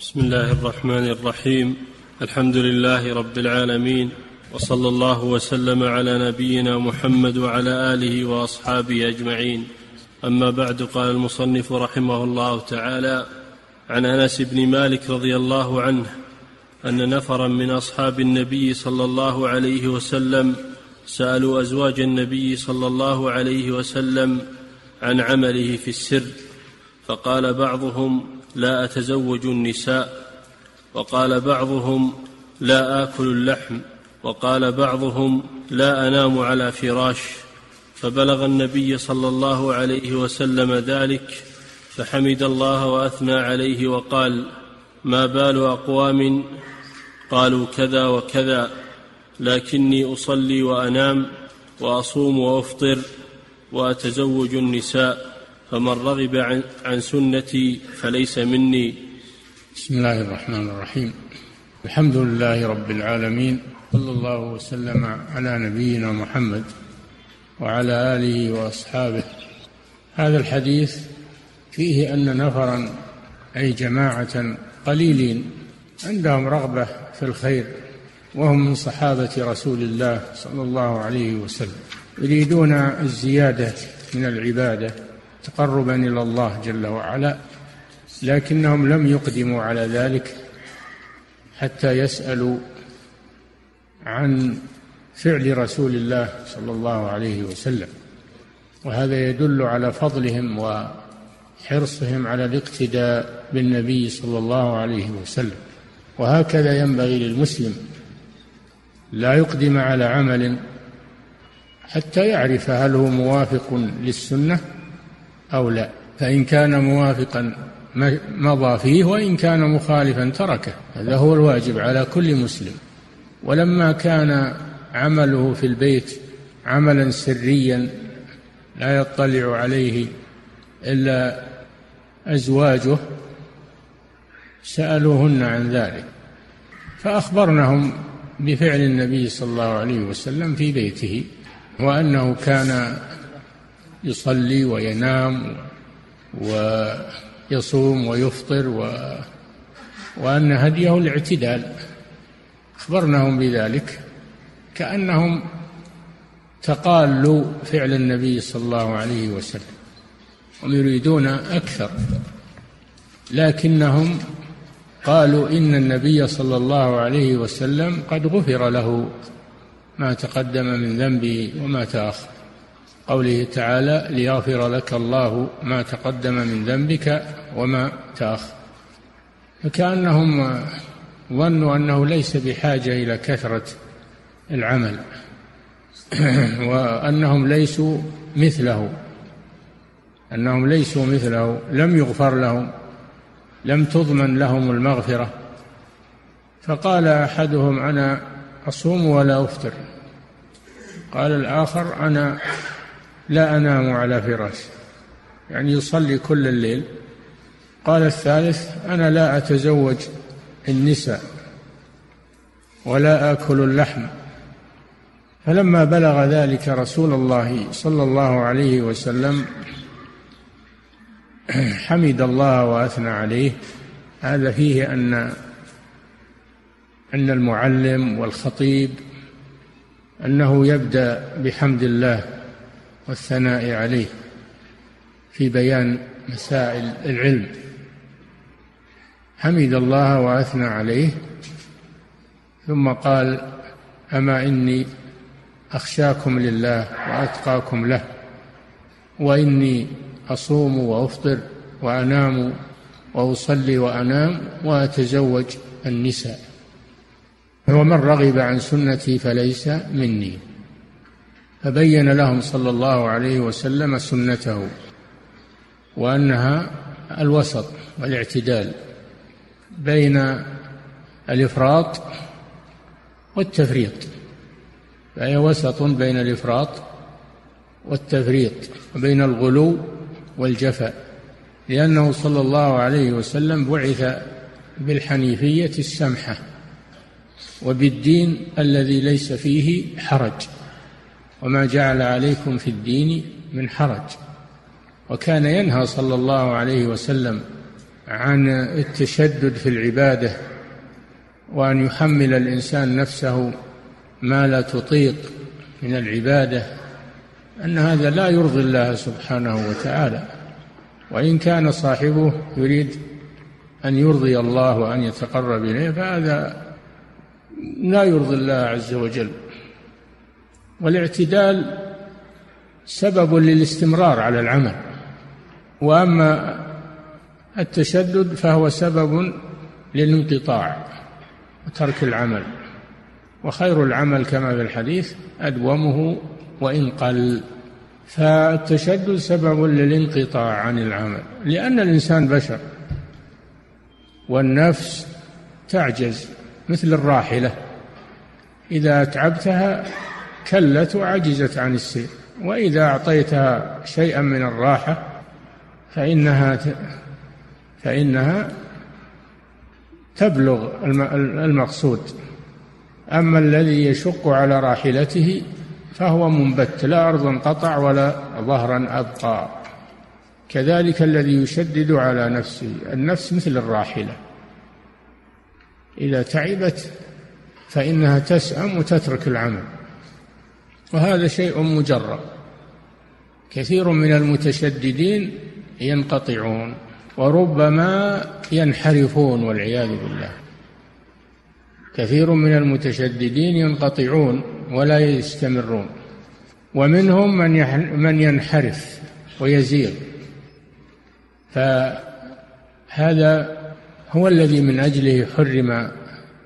بسم الله الرحمن الرحيم. الحمد لله رب العالمين وصلى الله وسلم على نبينا محمد وعلى آله وأصحابه أجمعين. أما بعد قال المصنف رحمه الله تعالى عن أنس بن مالك رضي الله عنه أن نفرا من أصحاب النبي صلى الله عليه وسلم سألوا أزواج النبي صلى الله عليه وسلم عن عمله في السر فقال بعضهم لا أتزوج النساء. وقال بعضهم لا آكل اللحم. وقال بعضهم لا أنام على فراش. فبلغ النبي صلى الله عليه وسلم ذلك. فحمد الله وأثنى عليه وقال ما بال أقوام؟ قالوا كذا وكذا. لكني أصلي وأنام وأصوم وأفطر وأتزوج النساء. فمن رغب عن, عن سنتي فليس مني. بسم الله الرحمن الرحيم. الحمد لله رب العالمين صلى الله وسلم على نبينا محمد وعلى آله وأصحابه. هذا الحديث فيه أن نفرا أي جماعة قليلين عندهم رغبة في الخير وهم من صحابة رسول الله صلى الله عليه وسلم. يريدون الزيادة من العبادة تقربا إلى الله جل وعلا لكنهم لم يقدموا على ذلك حتى يسألوا عن فعل رسول الله صلى الله عليه وسلم. وهذا يدل على فضلهم وحرصهم على الاقتداء بالنبي صلى الله عليه وسلم. وهكذا ينبغي للمسلم لا يقدم على عمل حتى يعرف هل هو موافق للسنة أو لا. فإن كان موافقا مضى فيه وإن كان مخالفا تركه. هذا هو الواجب على كل مسلم. ولما كان عمله في البيت عملا سريا لا يطلع عليه إلا أزواجه سألوهن عن ذلك. فأخبرنهم بفعل النبي صلى الله عليه وسلم في بيته وأنه كان يصلي وينام ويصوم ويفطر و وأن هديه الاعتدال. أخبرناهم بذلك كأنهم تقالوا فعل النبي صلى الله عليه وسلم هم يريدون أكثر لكنهم قالوا إن النبي صلى الله عليه وسلم قد غفر له ما تقدم من ذنبه وما تأخر. قوله تعالى ليغفر لك الله ما تقدم من ذنبك وما تأخر. فكأنهم ظنوا أنه ليس بحاجة إلى كثرة العمل وأنهم ليسوا مثله أنهم ليسوا مثله لم يغفر لهم لم تضمن لهم المغفرة. فقال أحدهم أنا أصوم ولا أفطر. قال الآخر أنا لا أنام على فراش. يعني يصلي كل الليل. قال الثالث أنا لا أتزوج النساء ولا آكل اللحم. فلما بلغ ذلك رسول الله صلى الله عليه وسلم حمد الله وأثنى عليه. هذا فيه أن أن المعلم والخطيب أنه يبدأ بحمد الله والثناء عليه في بيان مسائل العلم. حمد الله وأثنى عليه ثم قال أما إني أخشاكم لله وأتقاكم له وإني أصوم وأفطر وأنام وأصلي وأنام وأتزوج النساء. ومن رغب عن سنتي فليس مني. فبين لهم صلى الله عليه وسلم سنته وأنها الوسط والاعتدال بين الإفراط والتفريط فهي وسط بين الإفراط والتفريط وبين الغلو والجفاء لأنه صلى الله عليه وسلم بعث بالحنيفية السمحة وبالدين الذي ليس فيه حرج. وما جعل عليكم في الدين من حرج. وكان ينهى صلى الله عليه وسلم عن التشدد في العبادة وأن يحمل الإنسان نفسه ما لا تطيق من العبادة أن هذا لا يرضي الله سبحانه وتعالى. وإن كان صاحبه يريد أن يرضي الله وأن يتقرب إليه فهذا لا يرضي الله عز وجل. والاعتدال سبب للاستمرار على العمل وأما التشدد فهو سبب للانقطاع وترك العمل وخير العمل كما في الحديث أدومه وإن قل. فالتشدد سبب للانقطاع عن العمل لأن الإنسان بشر والنفس تعجز مثل الراحلة إذا اتعبتها كلت وعجزت عن السير. وإذا اعطيتها شيئا من الراحة فإنها فإنها تبلغ المقصود. أما الذي يشق على راحلته فهو منبت لا أرض قطع ولا ظهرا أبقى. كذلك الذي يشدد على نفسه النفس مثل الراحلة. إذا تعبت فإنها تسأم وتترك العمل. وهذا شيء مجرب. كثير من المتشددين ينقطعون وربما ينحرفون والعياذ بالله. كثير من المتشددين ينقطعون ولا يستمرون. ومنهم من من ينحرف ويزيغ. فهذا هو الذي من أجله حرم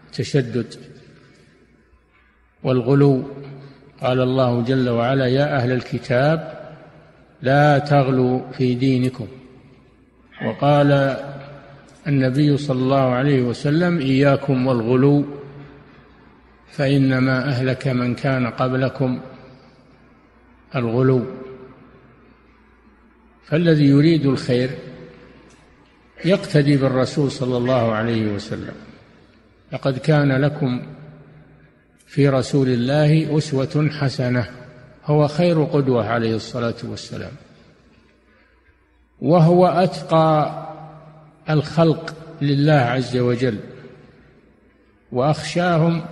التشدد والغلو قال الله جل وعلا يا أهل الكتاب لا تغلوا في دينكم. وقال النبي صلى الله عليه وسلم إياكم والغلو فإنما أهلك من كان قبلكم الغلو. فالذي يريد الخير يقتدي بالرسول صلى الله عليه وسلم. لقد كان لكم في رسول الله أسوة حسنة هو خير قدوة عليه الصلاة والسلام. وهو أتقى الخلق لله عز وجل وأخشاهم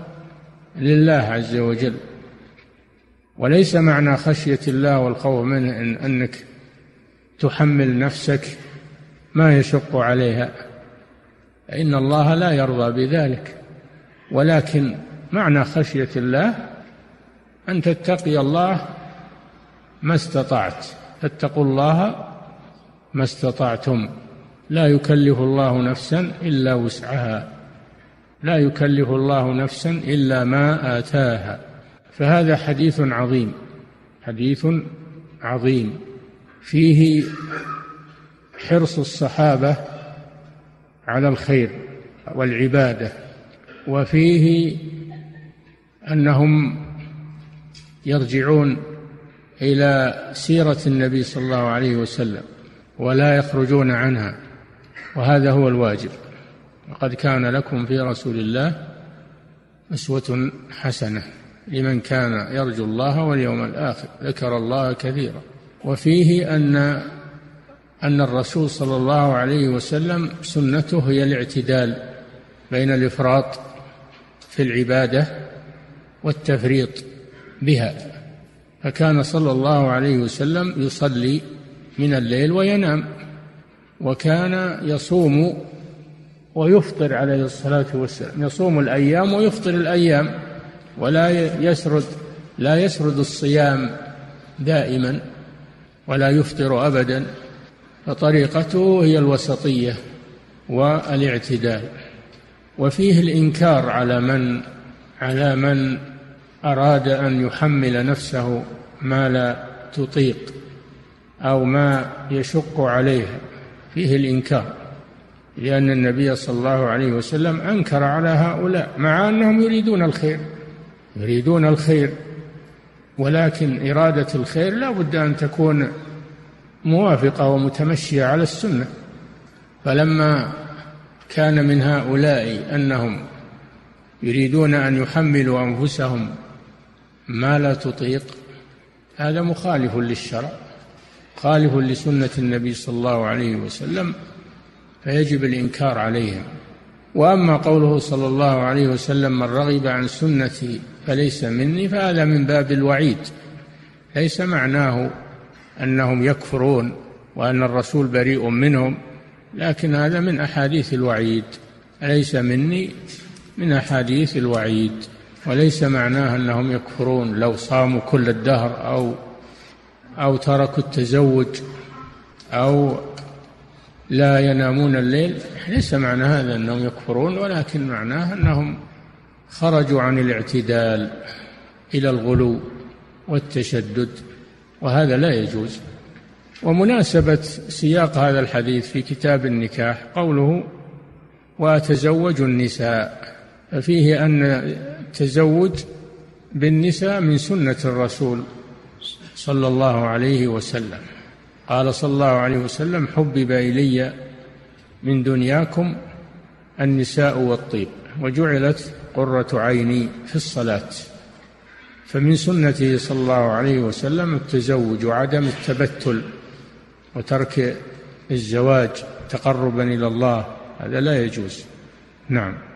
لله عز وجل. وليس معنى خشية الله والخوف منه إن إنك تحمل نفسك ما يشق عليها. فإن الله لا يرضى بذلك ولكن معنى خشية الله أن تتقي الله ما استطعت. فاتقوا الله ما استطعتم. لا يكلف الله نفسا إلا وسعها. لا يكلف الله نفسا إلا ما آتاها. فهذا حديث عظيم. حديث عظيم. فيه حرص الصحابة على الخير والعبادة. وفيه أنهم يرجعون إلى سيرة النبي صلى الله عليه وسلم ولا يخرجون عنها وهذا هو الواجب. وقد كان لكم في رسول الله أسوة حسنة لمن كان يرجو الله واليوم الآخر ذكر الله كثيرا. وفيه أن أن الرسول صلى الله عليه وسلم سنته هي الاعتدال بين الإفراط في العبادة والتفريط بها. فكان صلى الله عليه وسلم يصلي من الليل وينام وكان يصوم ويفطر عليه الصلاة والسلام. يصوم الأيام ويفطر الأيام ولا يسرد لا يسرد الصيام دائما ولا يفطر أبدا. فطريقته هي الوسطية والاعتدال وفيه الإنكار على من على من أراد أن يحمل نفسه ما لا تطيق أو ما يشق عليها فيه الإنكار لأن النبي صلى الله عليه وسلم أنكر على هؤلاء مع أنهم يريدون الخير يريدون الخير ولكن إرادة الخير لا بد أن تكون موافقة ومتمشية على السنة. فلما كان من هؤلاء أنهم يريدون أن يحملوا أنفسهم ما لا تطيق هذا مخالف للشرع خالف لسنة النبي صلى الله عليه وسلم فيجب الإنكار عليهم. وأما قوله صلى الله عليه وسلم من رغب عن سنتي فليس مني فهذا من باب الوعيد. ليس معناه أنهم يكفرون وأن الرسول بريء منهم لكن هذا من أحاديث الوعيد. ليس مني؟ من أحاديث الوعيد. وليس معناه أنهم يكفرون لو صاموا كل الدهر أو أو تركوا التزوج أو لا ينامون الليل. ليس معنى هذا أنهم يكفرون ولكن معناه أنهم خرجوا عن الاعتدال إلى الغلو والتشدد وهذا لا يجوز. ومناسبة سياق هذا الحديث في كتاب النكاح قوله وأتزوج النساء ففيه أن التزوج بالنساء من سنة الرسول صلى الله عليه وسلم. قال صلى الله عليه وسلم حبب إلي من دنياكم النساء والطيب وجعلت قرة عيني في الصلاة. فمن سنته صلى الله عليه وسلم التزوج وعدم التبتل وترك الزواج تقربا إلى الله هذا لا يجوز. نعم.